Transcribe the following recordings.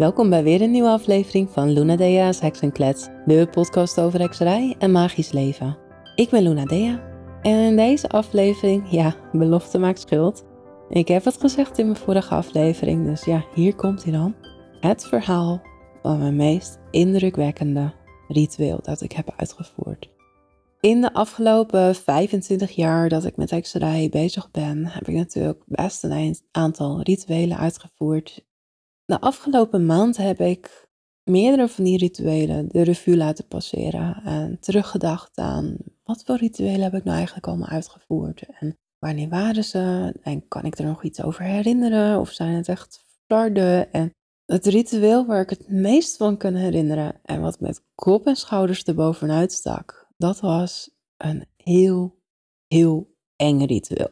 Welkom bij weer een nieuwe aflevering van Luna Dea's Heksenklets, de podcast over hekserij en magisch leven. Ik ben Luna Dea en in deze aflevering, ja, belofte maakt schuld. Ik heb het gezegd in mijn vorige aflevering, dus ja, hier komt hij dan. Het verhaal van mijn meest indrukwekkende ritueel dat ik heb uitgevoerd. In de afgelopen 25 jaar dat ik met hekserij bezig ben, heb ik natuurlijk best een aantal rituelen uitgevoerd de afgelopen maand heb ik meerdere van die rituelen de revue laten passeren en teruggedacht aan wat voor rituelen heb ik nou eigenlijk allemaal uitgevoerd en wanneer waren ze en kan ik er nog iets over herinneren of zijn het echt flarden en het ritueel waar ik het meest van kan herinneren en wat met kop en schouders erbovenuit stak, dat was een heel, heel eng ritueel.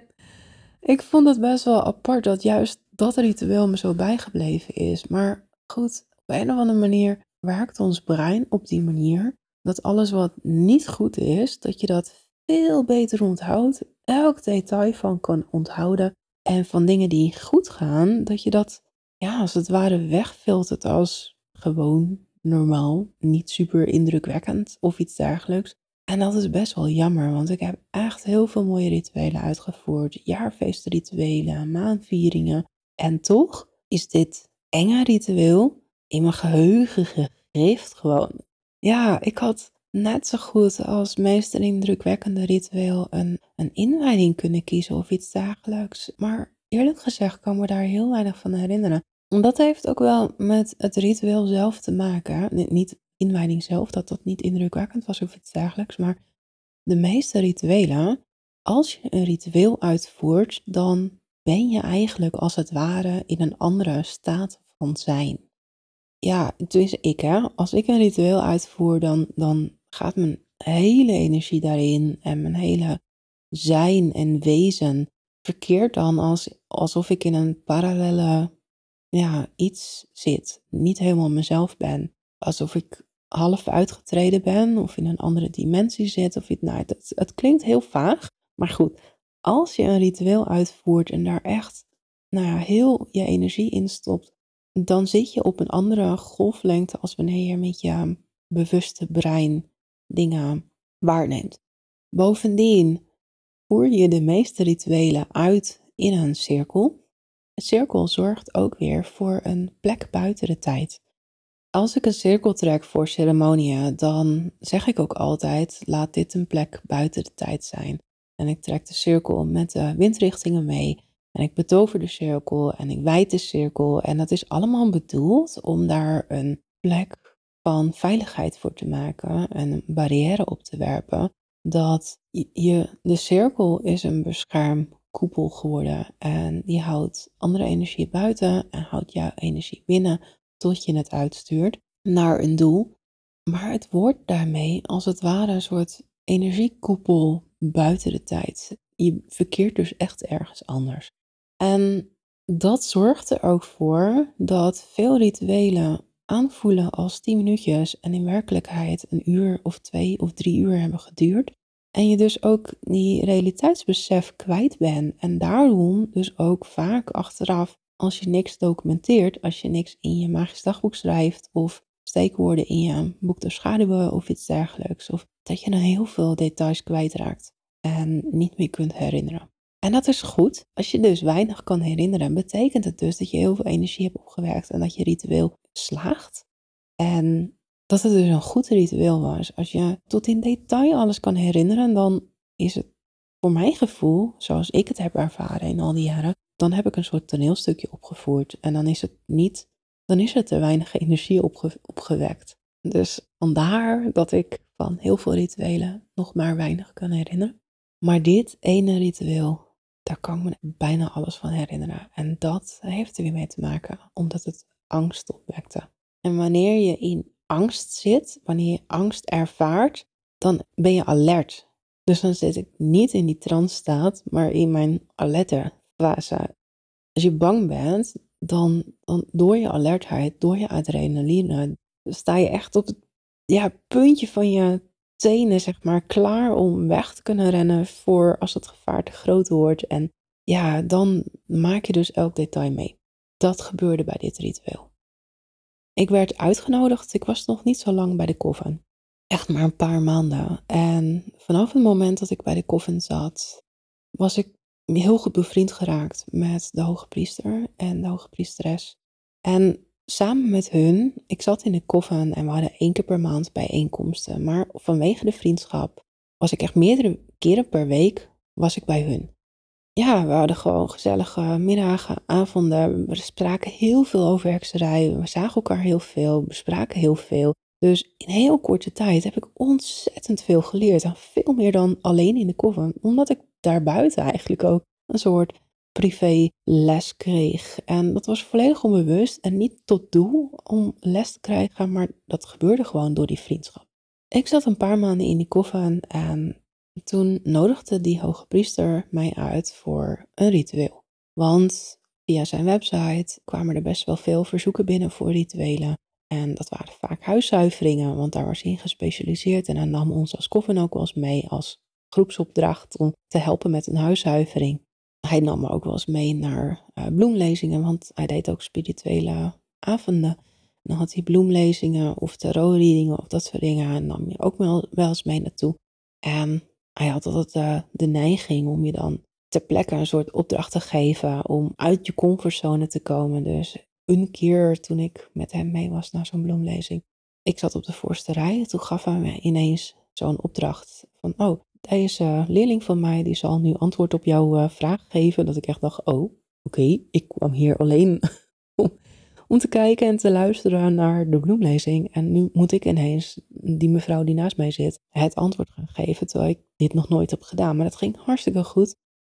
ik vond het best wel apart dat juist dat ritueel me zo bijgebleven is. Maar goed, op een of andere manier werkt ons brein op die manier dat alles wat niet goed is, dat je dat veel beter onthoudt, elk detail van kan onthouden. En van dingen die goed gaan, dat je dat ja, als het ware wegfiltert als gewoon normaal, niet super indrukwekkend of iets dergelijks. En dat is best wel jammer, want ik heb echt heel veel mooie rituelen uitgevoerd. Jaarfeestrituelen, maanvieringen, en toch is dit enge ritueel in mijn geheugen gegrift gewoon. Ja, ik had net zo goed als meest indrukwekkende ritueel een, een inwijding kunnen kiezen of iets dergelijks. Maar eerlijk gezegd kan me daar heel weinig van herinneren. Dat heeft ook wel met het ritueel zelf te maken. Niet inwijding zelf, dat dat niet indrukwekkend was of iets dergelijks. Maar de meeste rituelen, als je een ritueel uitvoert, dan ben je eigenlijk als het ware in een andere staat van zijn. Ja, dus ik hè, als ik een ritueel uitvoer, dan, dan gaat mijn hele energie daarin en mijn hele zijn en wezen verkeerd dan als, alsof ik in een parallele ja, iets zit. Niet helemaal mezelf ben. Alsof ik half uitgetreden ben of in een andere dimensie zit. Of iets, nou, het, het klinkt heel vaag. Maar goed, als je een ritueel uitvoert en daar echt nou ja, heel je energie in stopt, dan zit je op een andere golflengte als wanneer je met je bewuste brein dingen waarneemt. Bovendien voer je de meeste rituelen uit in een cirkel. Een cirkel zorgt ook weer voor een plek buiten de tijd. Als ik een cirkel trek voor ceremonieën, dan zeg ik ook altijd: laat dit een plek buiten de tijd zijn. En ik trek de cirkel met de windrichtingen mee. En ik betover de cirkel en ik wijd de cirkel. En dat is allemaal bedoeld om daar een plek van veiligheid voor te maken. En een barrière op te werpen. Dat je, de cirkel is een beschermkoepel geworden. En die houdt andere energie buiten en houdt jouw energie binnen tot je het uitstuurt naar een doel. Maar het wordt daarmee als het ware een soort energiekoepel buiten de tijd. Je verkeert dus echt ergens anders. En dat zorgt er ook voor dat veel rituelen aanvoelen als 10 minuutjes en in werkelijkheid een uur of twee of drie uur hebben geduurd. En je dus ook die realiteitsbesef kwijt bent. En daarom dus ook vaak achteraf, als je niks documenteert, als je niks in je magisch dagboek schrijft of steekwoorden in je boek de schaduwen of iets dergelijks. Of dat je dan heel veel details kwijtraakt en niet meer kunt herinneren. En dat is goed. Als je dus weinig kan herinneren, betekent het dus dat je heel veel energie hebt opgewerkt en dat je ritueel slaagt. En dat het dus een goed ritueel was. Als je tot in detail alles kan herinneren, dan is het voor mijn gevoel, zoals ik het heb ervaren in al die jaren, dan heb ik een soort toneelstukje opgevoerd. En dan is het niet, dan is er te weinig energie opgewekt. Dus vandaar dat ik van heel veel rituelen nog maar weinig kan herinneren. Maar dit ene ritueel, daar kan ik me bijna alles van herinneren. En dat heeft er weer mee te maken, omdat het angst opwekte. En wanneer je in angst zit, wanneer je angst ervaart, dan ben je alert. Dus dan zit ik niet in die trance staat, maar in mijn alerte fase. Als je bang bent, dan, dan door je alertheid, door je adrenaline, sta je echt op het ja, puntje van je tenen, zeg maar, klaar om weg te kunnen rennen voor als het gevaar te groot wordt. En ja, dan maak je dus elk detail mee. dat gebeurde bij dit ritueel. Ik werd uitgenodigd, ik was nog niet zo lang bij de koffen. Echt maar een paar maanden. En vanaf het moment dat ik bij de koffen zat, was ik heel goed bevriend geraakt met de hoge priester en de hoge priesteres. En samen met hun, ik zat in de koffen en we hadden één keer per maand bijeenkomsten. Maar vanwege de vriendschap was ik echt meerdere keren per week was ik bij hun. Ja, we hadden gewoon gezellige middagen, avonden. We spraken heel veel over hekserij. We zagen elkaar heel veel, bespraken heel veel. Dus in heel korte tijd heb ik ontzettend veel geleerd. En veel meer dan alleen in de koffen. Omdat ik daarbuiten eigenlijk ook een soort privé les kreeg. En dat was volledig onbewust en niet tot doel om les te krijgen, maar dat gebeurde gewoon door die vriendschap. Ik zat een paar maanden in die koffen en toen nodigde die hoge priester mij uit voor een ritueel. Want via zijn website kwamen er best wel veel verzoeken binnen voor rituelen. En dat waren vaak huiszuiveringen, want daar was hij in gespecialiseerd. En hij nam ons als koffen ook wel eens mee als groepsopdracht om te helpen met een huiszuivering. Hij nam me ook wel eens mee naar uh, bloemlezingen, want hij deed ook spirituele avonden. En dan had hij bloemlezingen of tarotreadingen of dat soort dingen. En nam je ook wel, wel eens mee naartoe. En hij had altijd uh, de neiging om je dan ter plekke een soort opdracht te geven om uit je comfortzone te komen. Dus een keer toen ik met hem mee was naar zo'n bloemlezing, ik zat op de voorste rij. Toen gaf hij me ineens zo'n opdracht van, oh, deze leerling van mij die zal nu antwoord op jouw uh, vraag geven. Dat ik echt dacht, oh, oké, ik kwam hier alleen om, te kijken en te luisteren naar de bloemlezing. En nu moet ik ineens, die mevrouw die naast mij zit, het antwoord gaan geven. Terwijl ik dit nog nooit heb gedaan. Maar dat ging hartstikke goed.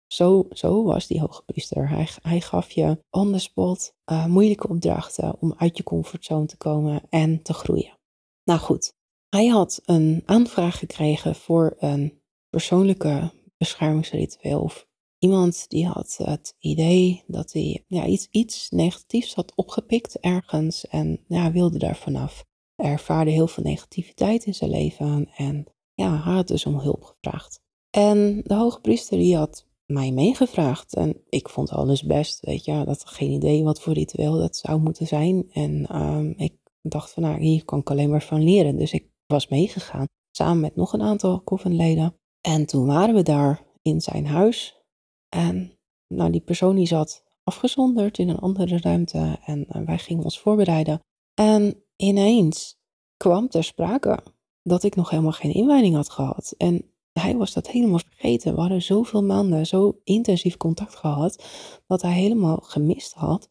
Zo, zo was die hoge priester. Hij, hij gaf je on the spot uh, moeilijke opdrachten om uit je comfortzone te komen en te groeien. Nou goed, hij had een aanvraag gekregen voor een persoonlijke beschermingsritueel. Of iemand die had het idee dat hij ja, iets, iets negatiefs had opgepikt ergens en ja, wilde daar vanaf. Ervaarde heel veel negativiteit in zijn leven en ja, had dus om hulp gevraagd. En de hoge priester die had mij meegevraagd en ik vond alles best, weet je, dat geen idee wat voor ritueel dat zou moeten zijn. En um, ik dacht van nou, hier kan ik alleen maar van leren. Dus ik was meegegaan, samen met nog een aantal koffinleden. En toen waren we daar in zijn huis. En nou, die persoon die zat afgezonderd in een andere ruimte. En eh, wij gingen ons voorbereiden. En ineens kwam ter sprake dat ik nog helemaal geen inwijding had gehad. En hij was dat helemaal vergeten. We hadden zoveel maanden zo intensief contact gehad. Dat hij helemaal gemist had.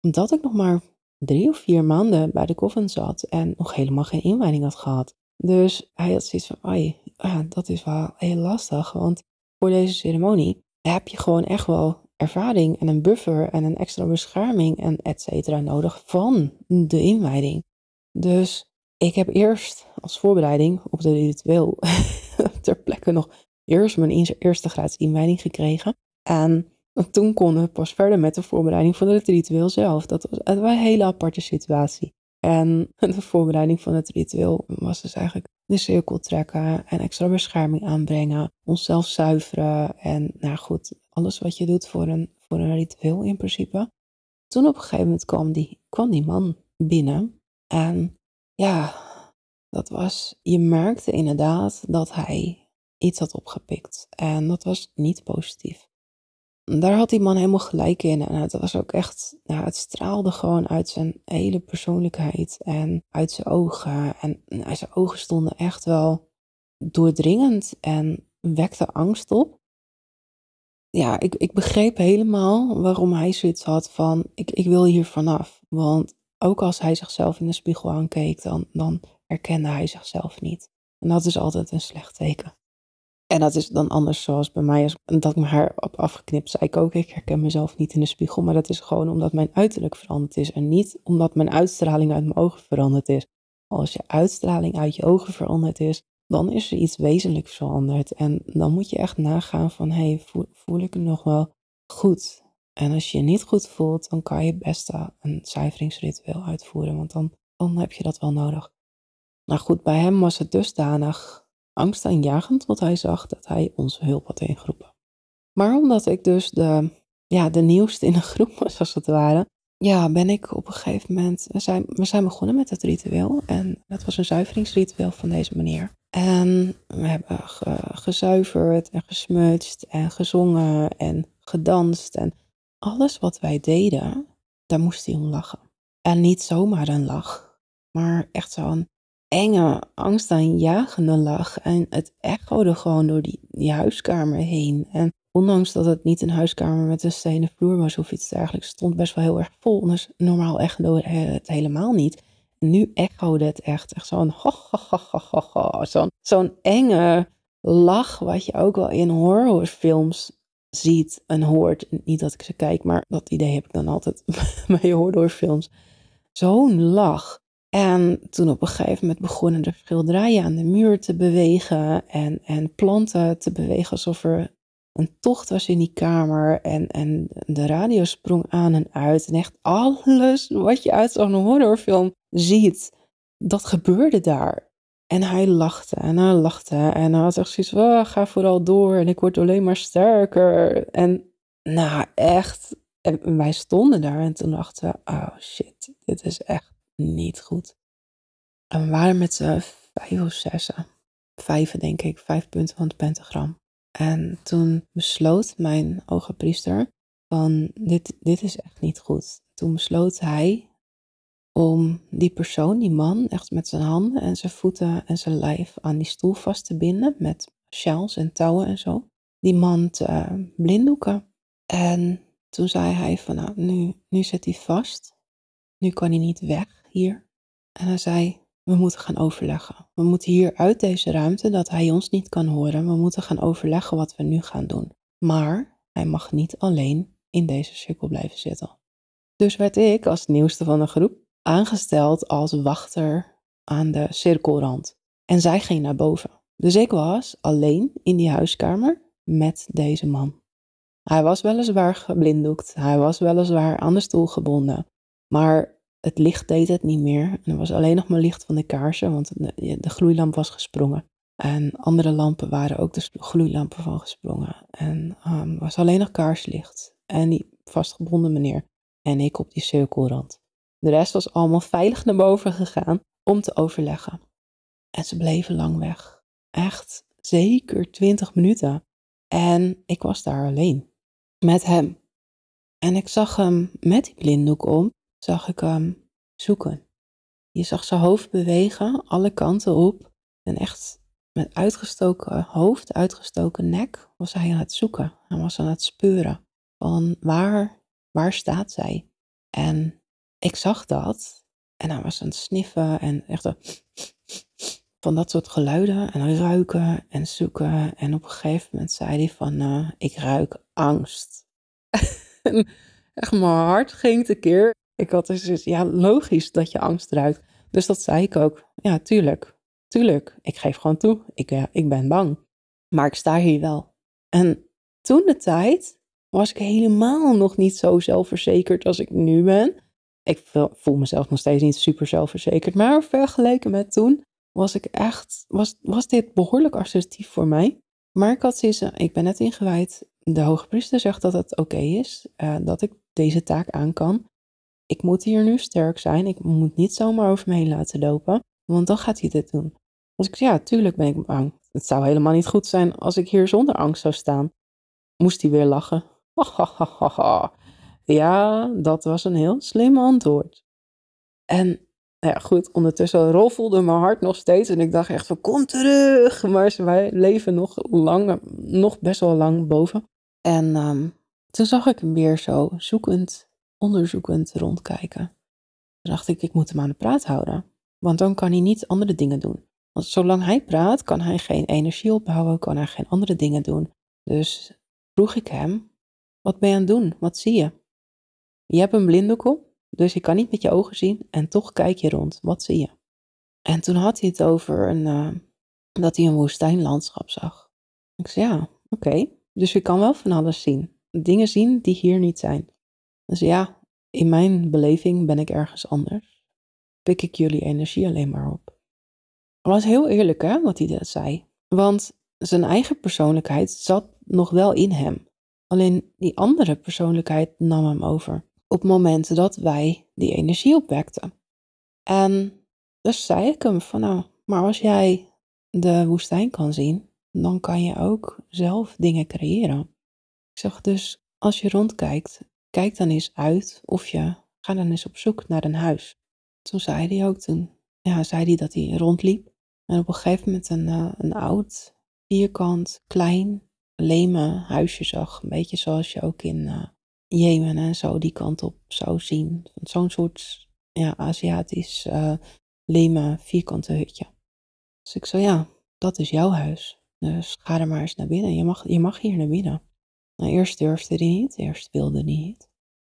Omdat ik nog maar drie of vier maanden bij de koffen zat. En nog helemaal geen inwijding had gehad. Dus hij had zoiets van, ai, ja, dat is wel heel lastig. Want voor deze ceremonie heb je gewoon echt wel ervaring en een buffer en een extra bescherming en et cetera nodig van de inwijding. Dus ik heb eerst als voorbereiding op de ritueel ter plekke nog eerst mijn eerste graads inwijding gekregen. En toen konden we pas verder met de voorbereiding van het ritueel zelf. Dat was een hele aparte situatie. En de voorbereiding van het ritueel was dus eigenlijk de cirkel trekken en extra bescherming aanbrengen, onszelf zuiveren en nou goed, alles wat je doet voor een, voor een ritueel in principe. Toen op een gegeven moment kwam die, kwam die man binnen en ja, dat was, je merkte inderdaad dat hij iets had opgepikt en dat was niet positief daar had die man helemaal gelijk in. En het was ook echt, nou, het straalde gewoon uit zijn hele persoonlijkheid en uit zijn ogen. En nou, zijn ogen stonden echt wel doordringend en wekte angst op. Ja, ik, ik begreep helemaal waarom hij zoiets had van, ik, ik wil hier vanaf. Want ook als hij zichzelf in de spiegel aankeek, dan, dan erkende hij zichzelf niet. En dat is altijd een slecht teken. En dat is dan anders zoals bij mij, als dat ik mijn haar op afgeknipt, zei ik ook, ik herken mezelf niet in de spiegel, maar dat is gewoon omdat mijn uiterlijk veranderd is en niet omdat mijn uitstraling uit mijn ogen veranderd is. Als je uitstraling uit je ogen veranderd is, dan is er iets wezenlijk veranderd. En dan moet je echt nagaan van, hé, hey, voel, ik het nog wel goed? En als je je niet goed voelt, dan kan je best een zuiveringsritueel uitvoeren, want dan, dan heb je dat wel nodig. Nou goed, bij hem was het dusdanig angstaanjagend wat hij zag dat hij onze hulp had ingeroepen. Maar omdat ik dus de, ja, de nieuwste in de groep was, als het ware, ja, ben ik op een gegeven moment. We zijn, we zijn begonnen met het ritueel. En dat was een zuiveringsritueel van deze manier. En we hebben gezuiverd en gesmutst en gezongen en gedanst. En alles wat wij deden, daar moest hij om lachen. En niet zomaar een lach, maar echt zo'n enge, angstaanjagende lach. En het echode gewoon door die, die huiskamer heen. En ondanks dat het niet een huiskamer met een stenen vloer was of iets dergelijks, stond best wel heel erg vol. Dus normaal echo het helemaal niet. Nu echode het echt. Echt zo'n zo'n zo'n enge lach, wat je ook wel in horrorfilms ziet en hoort. Niet dat ik ze kijk, maar dat idee heb ik dan altijd bij horrorfilms. Zo'n lach. En toen op een gegeven moment begonnen de schilderijen aan de muur te bewegen en, en planten te bewegen alsof er een tocht was in die kamer. En, en de radio sprong aan en uit. En echt alles wat je uit zo'n horrorfilm ziet, dat gebeurde daar. En hij lachte en hij lachte en hij had echt zoiets van, oh, ga vooral door en ik word alleen maar sterker. En nou, echt, en wij stonden daar en toen dachten we, oh shit, dit is echt niet goed. En we waren met z'n vijf of zes, vijf denk ik, vijf punten van het pentagram. En toen besloot mijn ogenpriester van, dit, dit is echt niet goed. Toen besloot hij om die persoon, die man, echt met zijn handen en zijn voeten en zijn lijf aan die stoel vast te binden met sjaals en touwen en zo. Die man te blinddoeken. En toen zei hij van nou, nu, nu zit hij vast. Nu kan hij niet weg hier. En hij zei, we moeten gaan overleggen. We moeten hier uit deze ruimte, dat hij ons niet kan horen. We moeten gaan overleggen wat we nu gaan doen. Maar hij mag niet alleen in deze cirkel blijven zitten. Dus werd ik als nieuwste van de groep aangesteld als wachter aan de cirkelrand. En zij ging naar boven. Dus ik was alleen in die huiskamer met deze man. Hij was weliswaar geblinddoekt, hij was weliswaar aan de stoel gebonden, maar het licht deed het niet meer. En er was alleen nog maar licht van de kaarsen, want de, gloeilamp was gesprongen. En andere lampen waren ook de gloeilampen van gesprongen. En um, was alleen nog kaarslicht. En die vastgebonden meneer. En ik op die cirkelrand. De rest was allemaal veilig naar boven gegaan om te overleggen. En ze bleven lang weg. Echt zeker twintig minuten. En ik was daar alleen. Met hem. En ik zag hem met die blinddoek om zag ik hem zoeken. Je zag zijn hoofd bewegen, alle kanten op. En echt met uitgestoken hoofd, uitgestoken nek, was hij aan het zoeken. Hij was aan het speuren van waar, waar staat zij? En ik zag dat en hij was aan het sniffen en echt van dat soort geluiden en ruiken en zoeken. En op een gegeven moment zei hij van, uh, ik ruik angst. echt mijn hart ging tekeer. Ik had dus, ja, logisch dat je angst ruikt. Dus dat zei ik ook. Ja, tuurlijk. Tuurlijk. Ik geef gewoon toe. Ik, ja, ik ben bang. Maar ik sta hier wel. En toen de tijd was ik helemaal nog niet zo zelfverzekerd als ik nu ben. Ik voel mezelf nog steeds niet super zelfverzekerd. Maar vergeleken met toen was ik echt, was, was dit behoorlijk assertief voor mij. Maar ik had zoiets, ik ben net ingewijd. De hoge priester zegt dat het oké is, uh, dat ik deze taak aan kan ik moet hier nu sterk zijn. Ik moet niet zomaar over me heen laten lopen, want dan gaat hij dit doen. Dus ik ja, tuurlijk ben ik bang. Het zou helemaal niet goed zijn als ik hier zonder angst zou staan. Moest hij weer lachen. Ja, dat was een heel slim antwoord. En nou ja, goed, ondertussen roffelde mijn hart nog steeds en ik dacht echt van kom terug. Maar wij leven nog lang, nog best wel lang boven. En ehm, toen zag ik hem weer zo zoekend onderzoekend rondkijken. Dacht ik, ik moet hem aan de praat houden. Want dan kan hij niet andere dingen doen. Want zolang hij praat, kan hij geen energie opbouwen, kan hij geen andere dingen doen. Dus vroeg ik hem, wat ben je aan het doen? Wat zie je? Je hebt een blinddoek op, dus je kan niet met je ogen zien en toch kijk je rond. Wat zie je? En toen had hij het over een, uh, dat hij een woestijnlandschap zag. Ik zei, ja, oké. Dus je kan wel van alles zien. Dingen zien die hier niet zijn. Dus ja, in mijn beleving ben ik ergens anders. Pik ik jullie energie alleen maar op. Het was heel eerlijk hè, wat hij dat zei. Want zijn eigen persoonlijkheid zat nog wel in hem. Alleen die andere persoonlijkheid nam hem over. op momenten dat wij die energie opwekten. En dus zei ik hem van nou, maar als jij de woestijn kan zien, dan kan je ook zelf dingen creëren. Ik zeg dus, als je rondkijkt, kijk dan eens uit of je, ga dan eens op zoek naar een huis. Toen zei hij ook, toen ja, zei hij dat hij rondliep. En op een gegeven moment een, uh, een oud, vierkant, klein, leme huisje zag. Een beetje zoals je ook in uh, Jemen en zo die kant op zou zien. Zo'n soort ja, Aziatisch uh, vierkante hutje. Dus ik zei, ja, dat is jouw huis. Dus ga er maar eens naar binnen. Je mag, je mag hier naar binnen. Nou, eerst durfde hij niet, eerst wilde hij niet.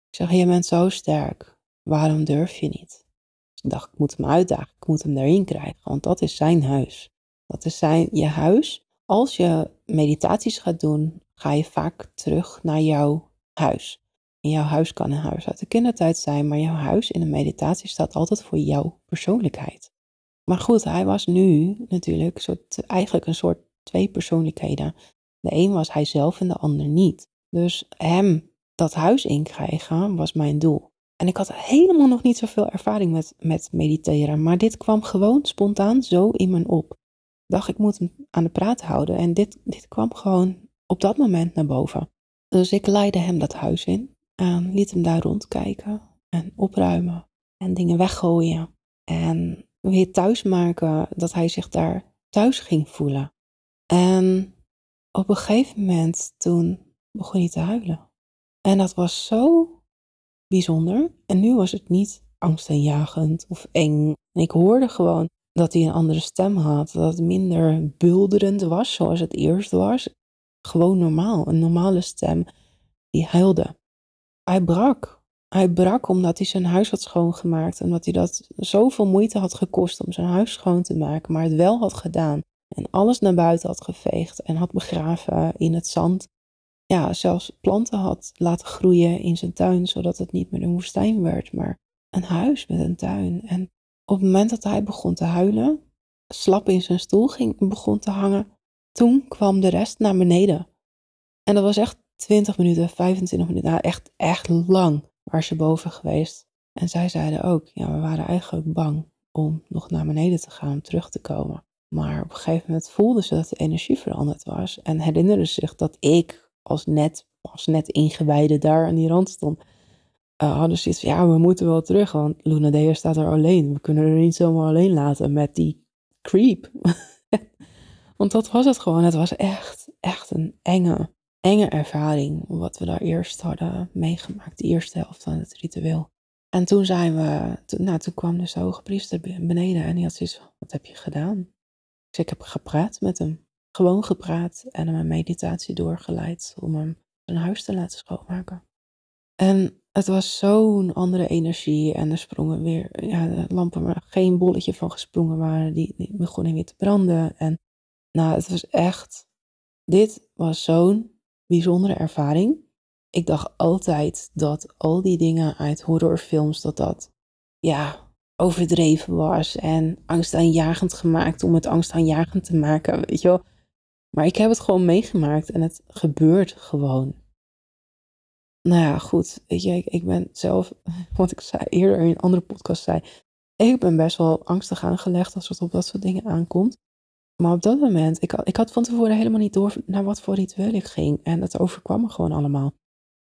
Ik zeg, je bent zo sterk. Waarom durf je niet? Dus ik dacht, ik moet hem uitdagen. Ik moet hem erin krijgen, want dat is zijn huis. Dat is zijn, je huis. Als je meditaties gaat doen, ga je vaak terug naar jouw huis. En jouw huis kan een huis uit de kindertijd zijn, maar jouw huis in een meditatie staat altijd voor jouw persoonlijkheid. Maar goed, hij was nu natuurlijk soort, eigenlijk een soort twee persoonlijkheden. De een was hij zelf en de ander niet. Dus hem dat huis inkrijgen was mijn doel. En ik had helemaal nog niet zoveel ervaring met, met mediteren, maar dit kwam gewoon spontaan zo in me op. Dacht, ik moet hem aan de praat houden. En dit, dit kwam gewoon op dat moment naar boven. Dus ik leidde hem dat huis in en liet hem daar rondkijken en opruimen en dingen weggooien. En weer thuis maken, dat hij zich daar thuis ging voelen. En op een gegeven moment toen begon hij te huilen. En dat was zo bijzonder. En nu was het niet angstaanjagend of eng. ik hoorde gewoon dat hij een andere stem had. Dat het minder bulderend was zoals het eerst was. Gewoon normaal, een normale stem die huilde. Hij brak. Hij brak omdat hij zijn huis had schoongemaakt. En dat hij dat zoveel moeite had gekost om zijn huis schoon te maken. Maar het wel had gedaan. En alles naar buiten had geveegd. En had begraven in het zand. Ja, zelfs planten had laten groeien in zijn tuin. Zodat het niet meer een woestijn werd. Maar een huis met een tuin. En op het moment dat hij begon te huilen. Slap in zijn stoel ging begon te hangen. Toen kwam de rest naar beneden. En dat was echt 20 minuten, 25 minuten. Nou, echt, echt lang waar ze boven geweest. En zij zeiden ook, ja, we waren eigenlijk bang om nog naar beneden te gaan, terug te komen. Maar op een gegeven moment voelden ze dat de energie veranderd was. En herinnerden zich dat ik als net, als net ingewijde daar aan die rand stond. Uh, hadden ze iets van, ja, we moeten wel terug, want Luna Dea staat er alleen. We kunnen er niet zomaar alleen laten met die creep. want dat was het gewoon. Het was echt, echt een enge, enge ervaring, wat we daar eerst hadden meegemaakt, de eerste helft van het ritueel. En toen zijn we, nou, toen kwam de hoge priester beneden en die had zoiets wat heb je gedaan? Dus ik heb gepraat met hem, gewoon gepraat en hem een meditatie doorgeleid om hem zijn huis te laten schoonmaken. En het was zo'n andere energie en er sprongen weer, ja, de lampen waar geen bolletje van gesprongen waren, die, die begonnen weer te branden. En nou, het was echt, dit was zo'n bijzondere ervaring. Ik dacht altijd dat al die dingen uit horrorfilms, dat dat, ja, overdreven was en angstaanjagend gemaakt om het angstaanjagend te maken, weet je wel. Maar ik heb het gewoon meegemaakt en het gebeurt gewoon. Nou ja, goed, weet je, ik, ben zelf, wat ik zei, eerder in een andere podcast zei, ik ben best wel angstig aangelegd als het op dat soort dingen aankomt. Maar op dat moment, ik, ik had van tevoren helemaal niet door naar wat voor ritueel ik ging. En dat overkwam me gewoon allemaal.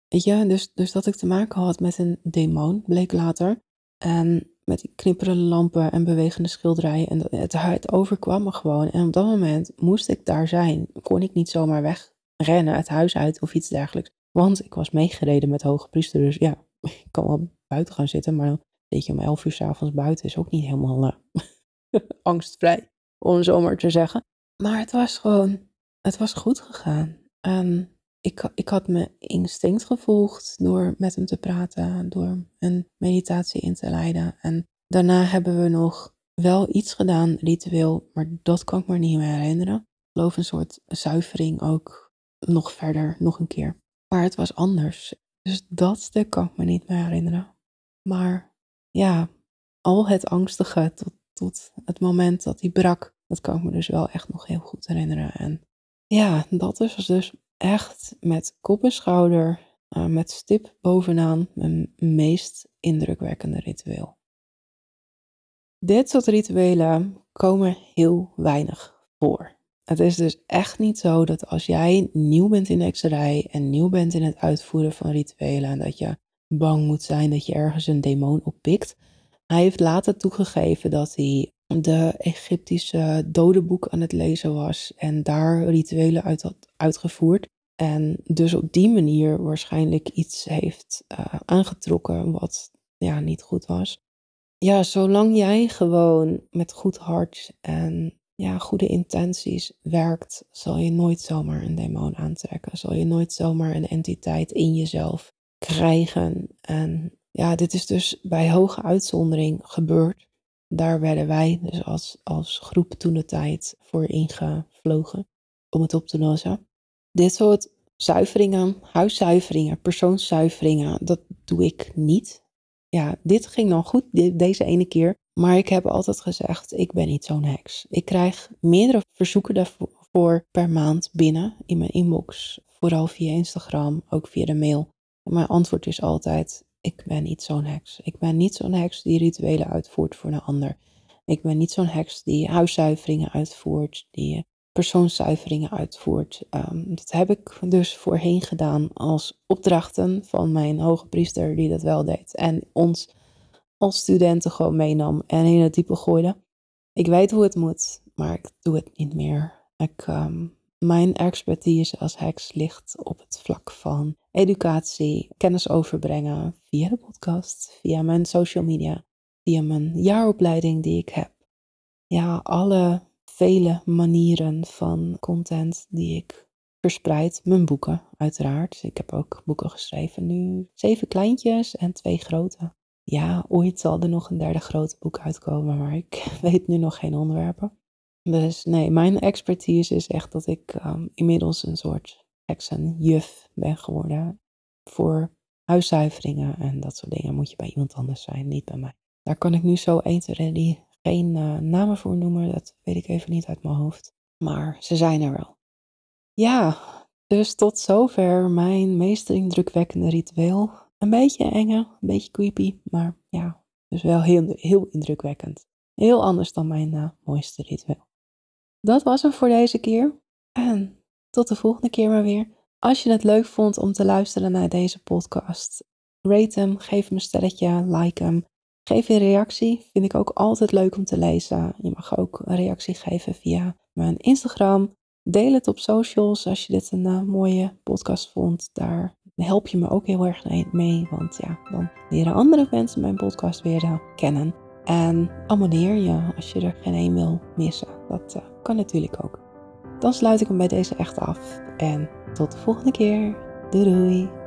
Weet je, dus, dus dat ik te maken had met een demon, bleek later. En met die knipperende lampen en bewegende schilderijen. En het, het overkwam me gewoon. En op dat moment moest ik daar zijn. Kon ik niet zomaar wegrennen het huis uit of iets dergelijks. Want ik was meegereden met hoge priester. Dus ja, ik kan wel buiten gaan zitten. Maar weet je, om elf uur s'avonds buiten is ook niet helemaal uh, angstvrij om zo maar te zeggen. Maar het was gewoon, het was goed gegaan. En ik, ik had mijn instinct gevolgd door met hem te praten, door een meditatie in te leiden. En daarna hebben we nog wel iets gedaan, ritueel, maar dat kan ik me niet meer herinneren. Ik geloof een soort zuivering ook nog verder, nog een keer. Maar het was anders. Dus dat stuk kan ik me niet meer herinneren. Maar ja, al het angstige tot, tot het moment dat hij brak, dat kan ik me dus wel echt nog heel goed herinneren. En ja, dat is dus echt met kop en schouder uh, met stip bovenaan mijn meest indrukwekkende ritueel. Dit soort rituelen komen heel weinig voor. Het is dus echt niet zo dat als jij nieuw bent in de hekserij en nieuw bent in het uitvoeren van rituelen en dat je bang moet zijn dat je ergens een demon oppikt. Hij heeft later toegegeven dat hij de Egyptische dodenboek aan het lezen was en daar rituelen uit had uitgevoerd. En dus op die manier waarschijnlijk iets heeft uh, aangetrokken wat ja, niet goed was. Ja, zolang jij gewoon met goed hart en ja, goede intenties werkt, zal je nooit zomaar een demon aantrekken. Zal je nooit zomaar een entiteit in jezelf krijgen. En ja, dit is dus bij hoge uitzondering gebeurd. Daar werden wij dus als, als groep toen de tijd voor ingevlogen om het op te lossen. Dit soort zuiveringen, huiszuiveringen, persoonszuiveringen, dat doe ik niet. Ja, dit ging dan goed deze ene keer. Maar ik heb altijd gezegd, ik ben niet zo'n heks. Ik krijg meerdere verzoeken daarvoor per maand binnen in mijn inbox. Vooral via Instagram, ook via de mail. Mijn antwoord is altijd, ik ben niet zo'n heks. Ik ben niet zo'n heks die rituelen uitvoert voor een ander. Ik ben niet zo'n heks die huiszuiveringen uitvoert, die persoonszuiveringen uitvoert. Um, dat heb ik dus voorheen gedaan als opdrachten van mijn hoge priester die dat wel deed. En ons als studenten gewoon meenam en in het diepe gooide. Ik weet hoe het moet, maar ik doe het niet meer. Ik, um, mijn expertise als heks ligt op het vlak van educatie, kennis overbrengen via de podcast, via mijn social media, via mijn jaaropleiding die ik heb. Ja, alle vele manieren van content die ik verspreid. Mijn boeken, uiteraard. Ik heb ook boeken geschreven nu. Zeven kleintjes en twee grote. Ja, ooit zal er nog een derde grote boek uitkomen, maar ik weet nu nog geen onderwerpen. Dus nee, mijn expertise is echt dat ik um, inmiddels een soort heksenjuf ben geworden. Voor huiszuiveringen en dat soort dingen moet je bij iemand anders zijn, niet bij mij. Daar kan ik nu zo 1, 2, geen uh, namen voor noemen, dat weet ik even niet uit mijn hoofd. Maar ze zijn er wel. Ja, dus tot zover mijn meest indrukwekkende ritueel. Een beetje enge, een beetje creepy, maar ja, dus wel heel, heel indrukwekkend. Heel anders dan mijn uh, mooiste ritueel. Dat was hem voor deze keer. En tot de volgende keer maar weer. Als je het leuk vond om te luisteren naar deze podcast, rate hem, geef hem een sterretje, like hem. Geef een reactie, vind ik ook altijd leuk om te lezen. Je mag ook een reactie geven via mijn Instagram. Deel het op socials als je dit een uh, mooie podcast vond. Daar help je me ook heel erg mee, want ja, dan leren andere mensen mijn podcast weer uh, kennen. En abonneer je als je er geen één wil missen. Dat uh, kan natuurlijk ook. Dan sluit ik hem bij deze echt af. En tot de volgende keer. Doei doei.